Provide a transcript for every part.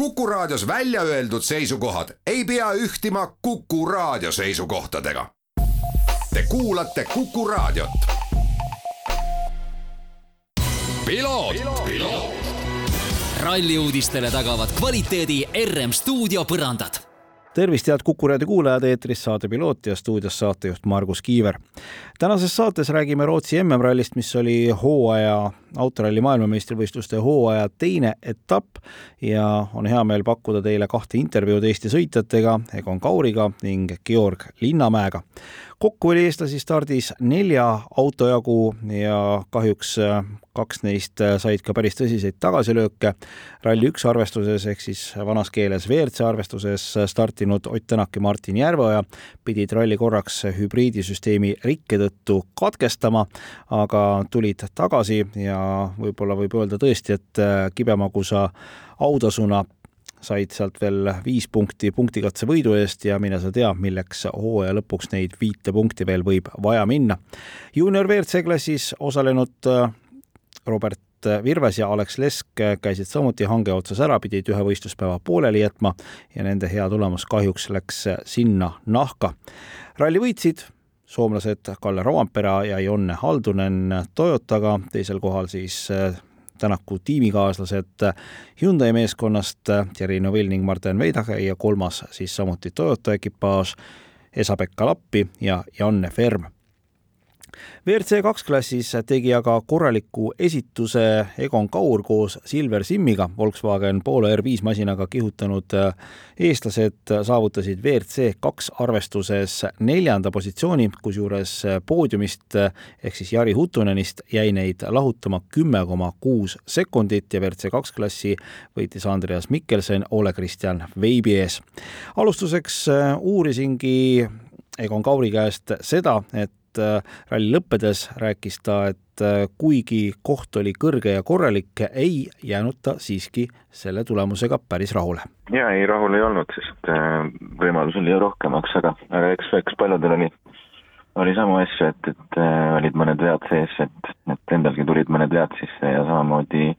Kuku Raadios välja öeldud seisukohad ei pea ühtima Kuku Raadio seisukohtadega. Te kuulate Kuku Raadiot. ralli uudistele tagavad kvaliteedi RM stuudio põrandad tervist, head Kuku raadio kuulajad, eetris saade Piloot ja stuudios saatejuht Margus Kiiver. tänases saates räägime Rootsi MM-rallist, mis oli hooaja, autoralli maailmameistrivõistluste hooaja teine etapp ja on hea meel pakkuda teile kahte intervjuud Eesti sõitjatega, Egon Kauriga ning Georg Linnamäega. Kokku oli eestlasi stardis nelja auto jagu ja kahjuks kaks neist said ka päris tõsiseid tagasilööke. ralli üks arvestuses ehk siis vanas keeles WRC arvestuses startinud Ott Tänak ja Martin Järveoja pidid ralli korraks hübriidisüsteemi rikke tõttu katkestama, aga tulid tagasi ja võib-olla võib öelda tõesti, et kibemagusa autasuna said sealt veel viis punkti punktikatse võidu eest ja mine sa tea, milleks hooaja lõpuks neid viite punkti veel võib vaja minna. juunior WRC klassis osalenud Robert Virves ja Alex Lesk käisid samuti hange otsas ära, pidid ühe võistluspäeva pooleli jätma ja nende hea tulemus kahjuks läks sinna nahka. ralli võitsid soomlased Kalle Roampera ja Jonne Haldunen Toyotaga, teisel kohal siis Tänaku tiimikaaslased Hyundai meeskonnast Thierry Neuville ning Martin Veidaga ja kolmas siis samuti Toyota ekipaaž Esa-Pekka Lappi ja Janne Ferm WRC kaks klassis tegi aga korraliku esituse Egon Kaur koos Silver Simmiga, Volkswagen Polo R5 masinaga kihutanud äh, eestlased saavutasid WRC kaks arvestuses neljanda positsiooni, kusjuures poodiumist ehk siis Jari Huttunenist jäi neid lahutama kümme koma kuus sekundit ja WRC kaks klassi võitis Andreas Mikkelsen Ole Kristjan Veibi ees. alustuseks äh, uurisingi Egon Kauri käest seda, et et äh, ralli lõppedes rääkis ta, et äh, kuigi koht oli kõrge ja korralik, ei jäänud ta siiski selle tulemusega päris rahule. jaa, ei rahul ei olnud, sest äh, võimalus oli ju rohkemaks, aga, aga eks, eks paljudel oli, oli samu asju, et, et olid mõned vead sees, et, et endalgi tulid mõned vead sisse ja samamoodi,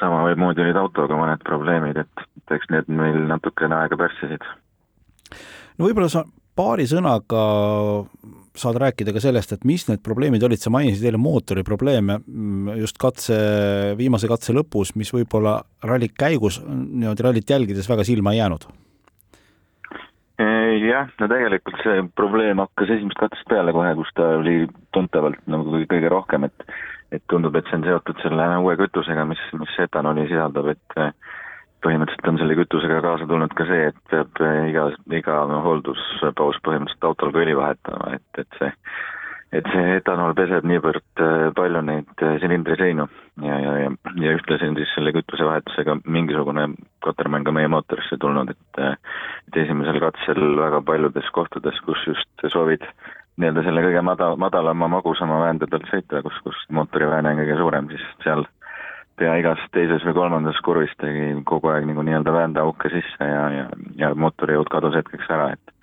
samamoodi olid autoga mõned probleemid, et, et eks need meil natukene aega pärssisid. no võib-olla sa paari sõnaga saad rääkida ka sellest, et mis need probleemid olid, sa mainisid eile mootori probleeme mm, just katse, viimase katse lõpus, mis võib-olla ralli käigus niimoodi rallit jälgides väga silma ei jäänud? jah, no tegelikult see probleem hakkas esimesest katsest peale kohe, kus ta oli tuntavalt nagu kõige rohkem, et et tundub, et see on seotud selle uue kütusega, mis, mis etanoli sisaldab, et põhimõtteliselt on selle kütusega kaasa tulnud ka see, et peab eh, iga, iga no, hoolduspaus põhimõtteliselt autol ka õli vahetama, et, et see et see etanool peseb niivõrd eh, palju neid eh, silindriseinu. Ja, ja, ja, ja ühtlasi on siis selle kütusevahetusega mingisugune kotermann ka meie mootorisse tulnud, et et esimesel katsel väga paljudes kohtades, kus just soovid nii-öelda selle kõige mada-, madalama, magusama väände pealt sõita, kus, kus mootoriväene on kõige suurem, siis seal pea igas teises või kolmandas kurvis tegi kogu aeg nagu nii-öelda väändeauke sisse ja, ja, ja mootorijõud kadus hetkeks ära, et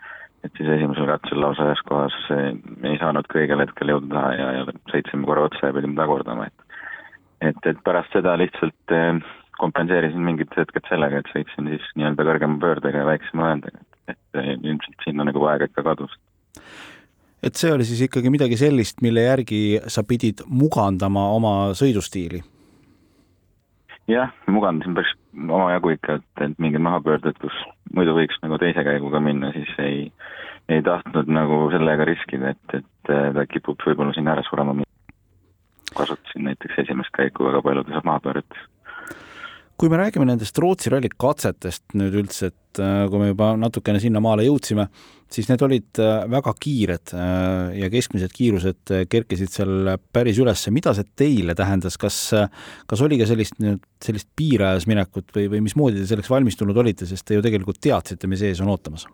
et siis esimesel katsel lausa ühes kohas ei saanud ka õigel hetkel jõuda taha ja, ja sõitsime korra otsa ja pidime tagurdama, et et, et pärast seda lihtsalt eh, kompenseerisin mingid hetked sellega, et sõitsin siis nii-öelda kõrgema pöördega ja väiksema väändaga, et, et ilmselt sinna nagu aeg ikka kadus. Et see oli siis ikkagi midagi sellist, mille järgi sa pidid mugandama oma sõidustiili jah, mugandasin päris omajagu ikka, et, et mingid mahapöörded, kus muidu võiks nagu teise käiguga minna, siis ei, ei tahtnud nagu sellega riskida, et, et ta kipub võib-olla sinna ära surema. kasutasin näiteks esimest käiku väga paljudes mahapööretes kui me räägime nendest Rootsi ralli katsetest nüüd üldse, et äh, kui me juba natukene sinnamaale jõudsime, siis need olid äh, väga kiired äh, ja keskmised kiirused kerkisid seal päris üles. mida see teile tähendas, kas, kas oli ka sellist, sellist piirajas minekut või, või mismoodi te selleks valmistunud olite, sest te ju tegelikult teadsite, mis ees on ootamas?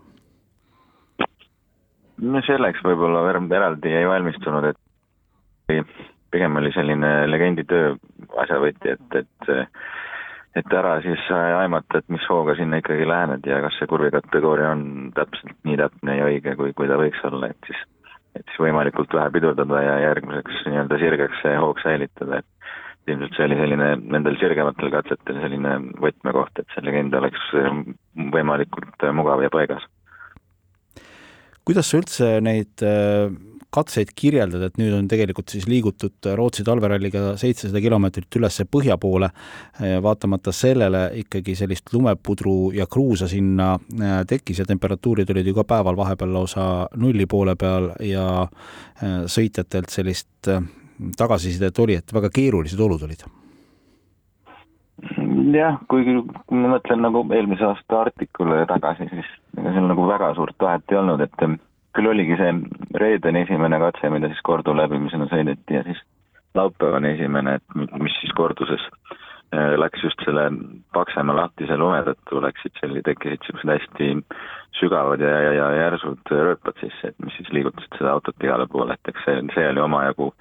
no selleks võib-olla eraldi ei valmistunud, et pigem oli selline legenditöö asjavõti, et, et et ära siis aimata, et mis hooga sinna ikkagi lähened ja kas see kurvikategooria on täpselt nii täpne ja õige, kui, kui ta võiks olla, et siis et siis võimalikult vähe pidurdada ja järgmiseks nii-öelda sirgeks see hoog säilitada, et ilmselt see oli selline nendel sirgematel katsetel selline võtmekoht, et see legend oleks võimalikult mugav ja paigas. kuidas sa üldse neid katseid kirjeldada, et nüüd on tegelikult siis liigutud Rootsi talveralliga seitsesada kilomeetrit üles põhja poole, vaatamata sellele ikkagi sellist lumepudru ja kruusa sinna äh, tekkis ja temperatuurid olid ju ka päeval vahepeal lausa nulli poole peal ja äh, sõitjatelt sellist tagasisidet oli, et väga keerulised olud olid. Jah, kuigi kui ma mõtlen nagu eelmise aasta Arktikule tagasi, siis ega seal nagu väga suurt vahet ei olnud, et küll oligi see reedeni esimene katse, mida siis Kordu läbimisena sõideti ja siis laupäevane esimene, et mis siis Korduses äh, läks just selle paksema lahtise lume tõttu, läksid selli-, tekkisid niisugused hästi sügavad ja, ja, ja järsud rööpad sisse, et mis siis liigutasid seda autot igale poole, et eks see, see oli omajagu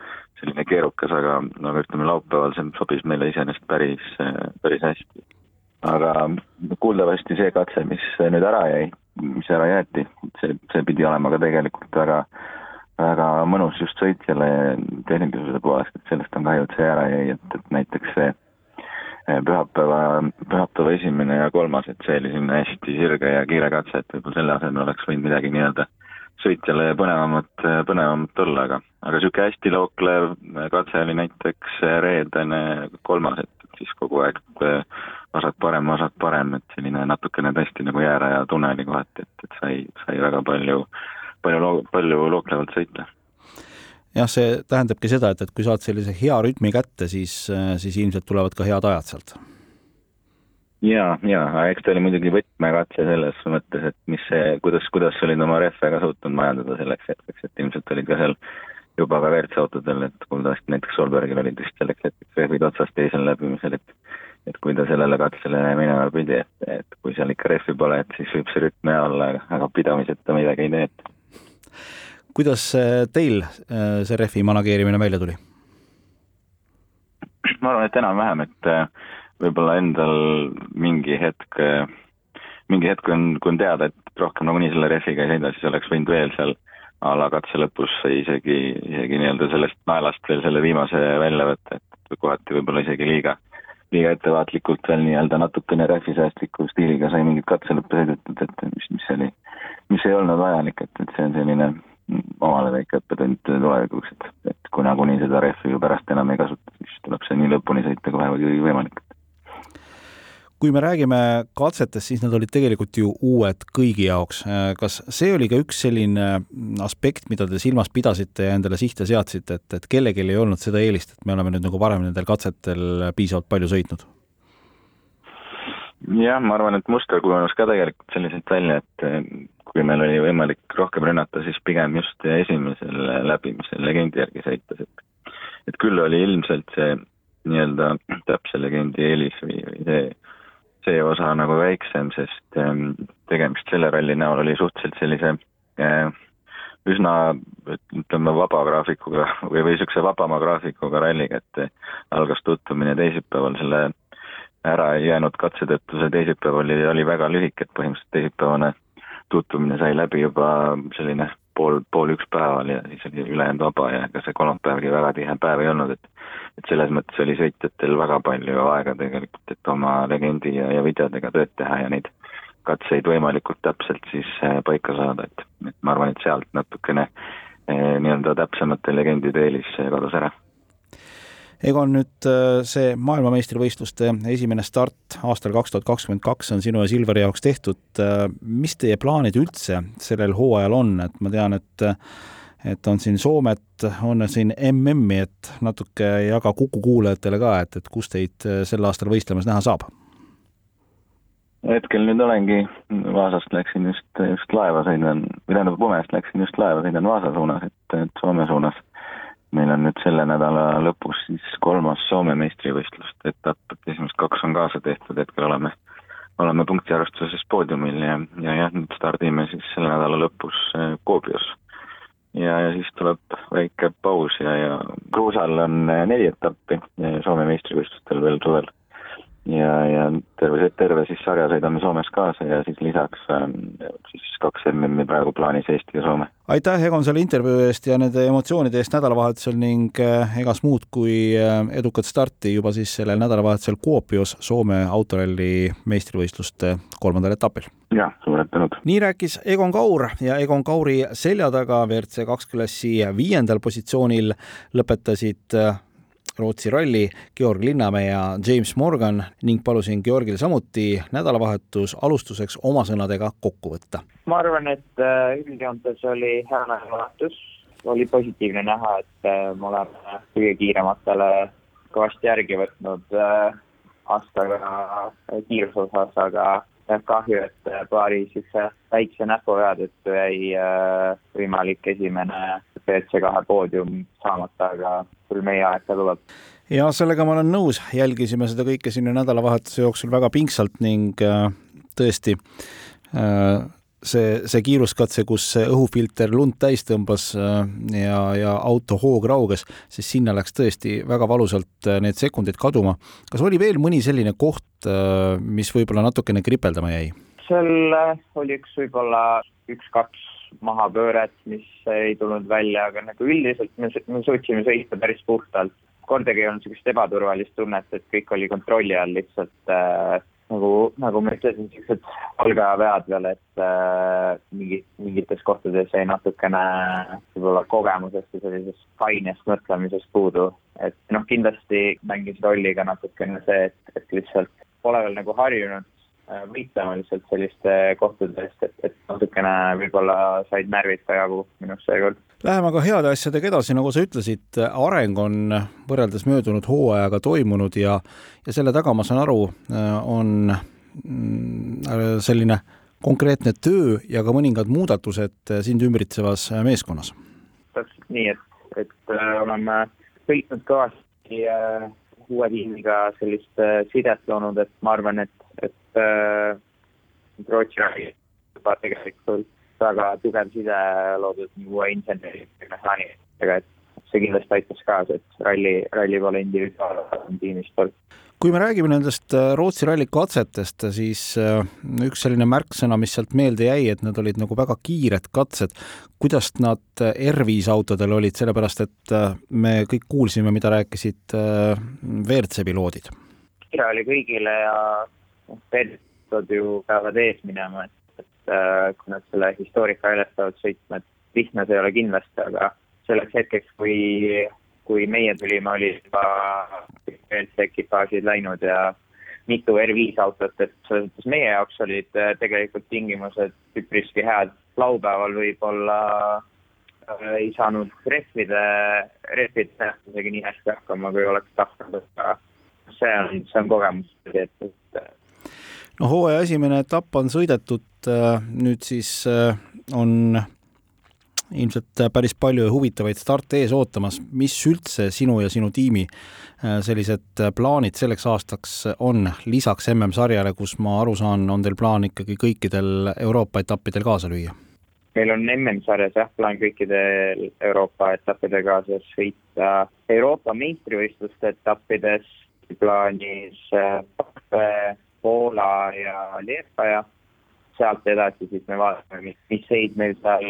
selline keerukas, aga no ütleme, laupäeval see sobis meile iseenesest päris, päris hästi. aga kuuldavasti see katse, mis nüüd ära jäi, mis ära jäeti, see, see pidi olema ka tegelikult väga, väga mõnus just sõitjale tehnilisuse poolest, et sellest on kahju, et see ära jäi, et, et näiteks see eh, pühapäeva, pühapäeva esimene ja kolmas, et see oli selline hästi sirge ja kiire katse, et võib-olla selle asemel oleks võinud midagi nii-öelda sõitjale põnevamat, põnevamat olla, aga, aga niisugune hästi looklev katse oli näiteks reedene kolmas, et siis kogu aeg vasak-parem, vasak-parem, et selline natukene tõesti nagu jääraja tunneli kohati, et, et sai, sai väga palju, palju, palju looklevalt sõita jah, see tähendabki seda, et, et kui saad sellise hea rütmi kätte, siis, siis ilmselt tulevad ka head ajad sealt. ja, ja, eks ta oli muidugi võtmekatse selles mõttes, et mis see, kuidas, kuidas olid oma rehve ka suutnud majandada selleks hetkeks, et ilmselt olid ka seal juba ka WRC autodel, et kuuldavasti näiteks Solbergil olid vist selleks hetkeks rehvid otsas teisel läbimisel, et et kui ta sellele katsele minema pidi, et, et kui seal ikka rehvi pole, et siis võib see rütm hea olla, aga pidamiseta midagi ei tee, et kuidas äh, teil äh, see rehvi manageerimine välja tuli? ma arvan, et enam-vähem, et äh, võib-olla endal mingi hetk, mingi hetk, kui on, kui on teada, et rohkem nagunii selle rehviga ei sõida, siis oleks võinud veel seal a la katse lõpus isegi, isegi nii-öelda sellest naelast veel selle viimase välja võtta, et kohati võib-olla isegi liiga liiga ettevaatlikult veel nii-öelda natukene rähvisäästliku stiiliga sai mingit katselõppe sõidetud, et mis, mis oli, mis ei olnud vajalik, et, et see on selline omale väike õppetund tulevikuks, et, et kui nagunii seda rehvi ju pärast enam ei kasuta, siis tuleb see nii lõpuni sõita kui võimalik kui me räägime katsetest, siis need olid tegelikult ju uued kõigi jaoks. kas see oli ka üks selline aspekt, mida te silmas pidasite ja endale sihte seadsite, et, et kellelgi ei olnud seda eelist, et me oleme nüüd nagu varem nendel katsetel piisavalt palju sõitnud? jah, ma arvan, et muster kujunes ka tegelikult selliselt välja, et kui meil oli võimalik rohkem rünnata, siis pigem just esimesel läbimisel legendi järgi sõites, et et küll oli ilmselt see nii-öelda täpse legendi eelis või, või see see osa nagu väiksem, sest ähm, tegemist selle ralli näol oli suhteliselt sellise äh, üsna ütleme, vaba graafikuga või, või niisuguse vabama graafikuga ralliga, et äh, algas tutvumine teisipäeval selle ära jäänud katse tõttu, see teisipäev oli, oli väga lühike, et põhimõtteliselt teisipäevane tutvumine sai läbi juba selline pool, pool üks päeval ja siis oli ülejäänud vaba ja ega see kolmapäevgi väga tihe päev ei olnud, et et selles mõttes oli sõitjatel väga palju aega tegelikult, et oma legendi ja, ja videodega tööd teha ja neid katseid võimalikult täpselt siis äh, paika saada, et, et ma arvan, et sealt natukene eh, nii-öelda täpsemate legendide eelis kadus ära. Egon, nüüd see maailmameistrivõistluste esimene start aastal kaks tuhat kakskümmend kaks on sinu ja Silveri jaoks tehtud. mis teie plaanid üldse sellel hooajal on, et ma tean, et et on siin Soomet, on siin MM-i, et natuke jaga Kuku kuulajatele ka, et, et kus teid äh, sel aastal võistlemas näha saab? hetkel nüüd olengi, Vaasast läksin just, just laeva sõidan, või tähendab, Pomest läksin just laeva, sõidan Vaasa suunas, et, et Soome suunas. meil on nüüd selle nädala lõpus siis kolmas Soome meistrivõistluste etapp, et esimesed kaks on kaasa tehtud, hetkel oleme, oleme punktiarvestuses poodiumil ja, ja jah, nüüd stardime siis selle nädala lõpus äh, Koobios ja, ja siis tuleb väike paus ja, ja kruusal on eh, neli etappi Soome meistrivõistlustel veel suvel. ja, ja terve, terve siis sarja sõidame Soomes kaasa ja siis lisaks ähm, siis kaks MM-i praegu plaanis Eesti ja Soome. aitäh, Egon, selle intervjuu eest ja nende emotsioonide eest nädalavahetusel ning äh, egas muud kui äh, edukat starti juba siis sellel nädalavahetusel Kuopios Soome autoralli meistrivõistluste kolmandal etapil. jah, suured tänud. nii rääkis Egon Kaur ja Egon Kauri selja taga WRC kaks klassi viiendal positsioonil lõpetasid äh, Rootsi ralli Georg Linnamäe ja James Morgan ning palusin Georgil samuti nädalavahetus alustuseks oma sõnadega kokku võtta. ma arvan, et äh, üldjoontes oli hea nädalavahetus, oli positiivne näha, et äh, me oleme kõige kiirematele kõvasti järgi võtnud äh, aastaga kiiruse osas, aga kahju, et paari niisuguse väikse näpuvea tõttu jäi võimalik esimene WRC kahe poodium saamata, aga küll meie aeg ka tuleb. ja sellega ma olen nõus, jälgisime seda kõike siin nädalavahetuse jooksul väga pingsalt ning äh, tõesti äh, see, see kiiruskatse, kus õhufilter lund täis tõmbas äh, ja, ja auto hoog rauges, siis sinna läks tõesti väga valusalt need sekundid kaduma. kas oli veel mõni selline koht, mis võib-olla natukene kripeldama jäi? seal oli üks võib-olla üks-kaks mahapööret, mis ei tulnud välja, aga nagu üldiselt me, me suutsime sõita päris puhtalt. kordagi ei olnud niisugust ebaturvalist tunnet, et kõik oli kontrolli all, lihtsalt äh, nagu, nagu ma ütlesin, niisugused algajavead veel, et äh, mingi, mingites kohtades jäi natukene võib-olla kogemusest ja sellisest kainest mõtlemisest puudu. et noh, kindlasti mängis rolli ka natukene see, et, et lihtsalt pole veel nagu harjunud Äh, võitlema lihtsalt selliste kohtade eest, et, et natukene võib-olla said närvid ka jagu minust seekord. Läheme aga heade asjadega edasi, nagu sa ütlesid, areng on võrreldes möödunud hooajaga toimunud ja, ja selle taga, ma saan aru, on mm, selline konkreetne töö ja ka mõningad muudatused sind ümbritsevas meeskonnas. täpselt nii, et, et äh, oleme sõitnud kõvasti äh, uue tiimiga sellist äh, sidet loonud, et ma arvan, et et äh, Rootsi oli juba tegelikult väga tugev side loodud uue inseneri mehaanikatega, et see kindlasti aitas kaasa, et ralli, ralli pole individuaalne tiimisport. Kui me räägime nendest äh, Rootsi ralli katsetest, siis äh, üks selline märksõna, mis sealt meelde jäi, et need olid nagu väga kiired katsed. kuidas nad äh, R5 autodel olid, sellepärast et me kõik kuulsime, mida rääkisid WRC piloodid? kiire oli kõigile ja peetud ju peavad ees minema, et, et kui nad selle historika väljas peavad sõitma, et lihtne see ei ole kindlasti, aga selleks hetkeks, kui, kui meie tulime, olid juba kõik ekipaažid läinud ja mitu R5 autot, et selles mõttes meie jaoks olid äh, tegelikult tingimused üpriski head. laupäeval võib-olla äh, ei saanud rehvide, rehvide tähtusega nii hästi hakkama, kui oleks tahtnud, aga see on, see on kogemus, et, no hooaja esimene etapp on sõidetud, äh, nüüd siis on ilmselt päris palju huvitavaid starte ees ootamas. mis üldse sinu ja sinu tiimi äh, sellised plaanid selleks aastaks on, lisaks MM-sarjale, kus ma aru saan, on teil plaan ikkagi kõikidel Euroopa etappidel kaasa lüüa? meil on MM-sarjas jah, plaan kõikidel Euroopa etappidel kaasas sõita Euroopa meistrivõistluste etappides plaanis Poola ja Liepa ja sealt edasi siis me vaatame, mis, mis seid meil seal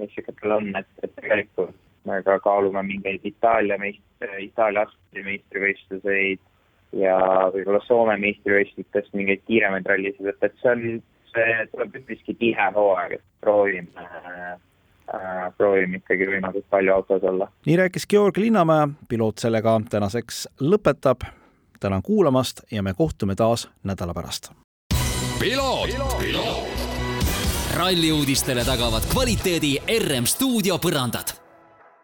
Mehhikotel on, et, et tegelikult me ka kaalume mingeid Itaalia meist-, Itaalia astmete meistrivõistluseid ja võib-olla Soome meistrivõistlustest mingeid kiiremaid rallisid, et, et see on, see tuleb üpriski tihe hooaeg, et proovime äh, proovime ikkagi võimalikult palju autos olla. nii rääkis Georg Linnamäe, piloot sellega tänaseks lõpetab tänan kuulamast ja me kohtume taas nädala pärast. ralli uudistele tagavad kvaliteedi RM stuudio põrandad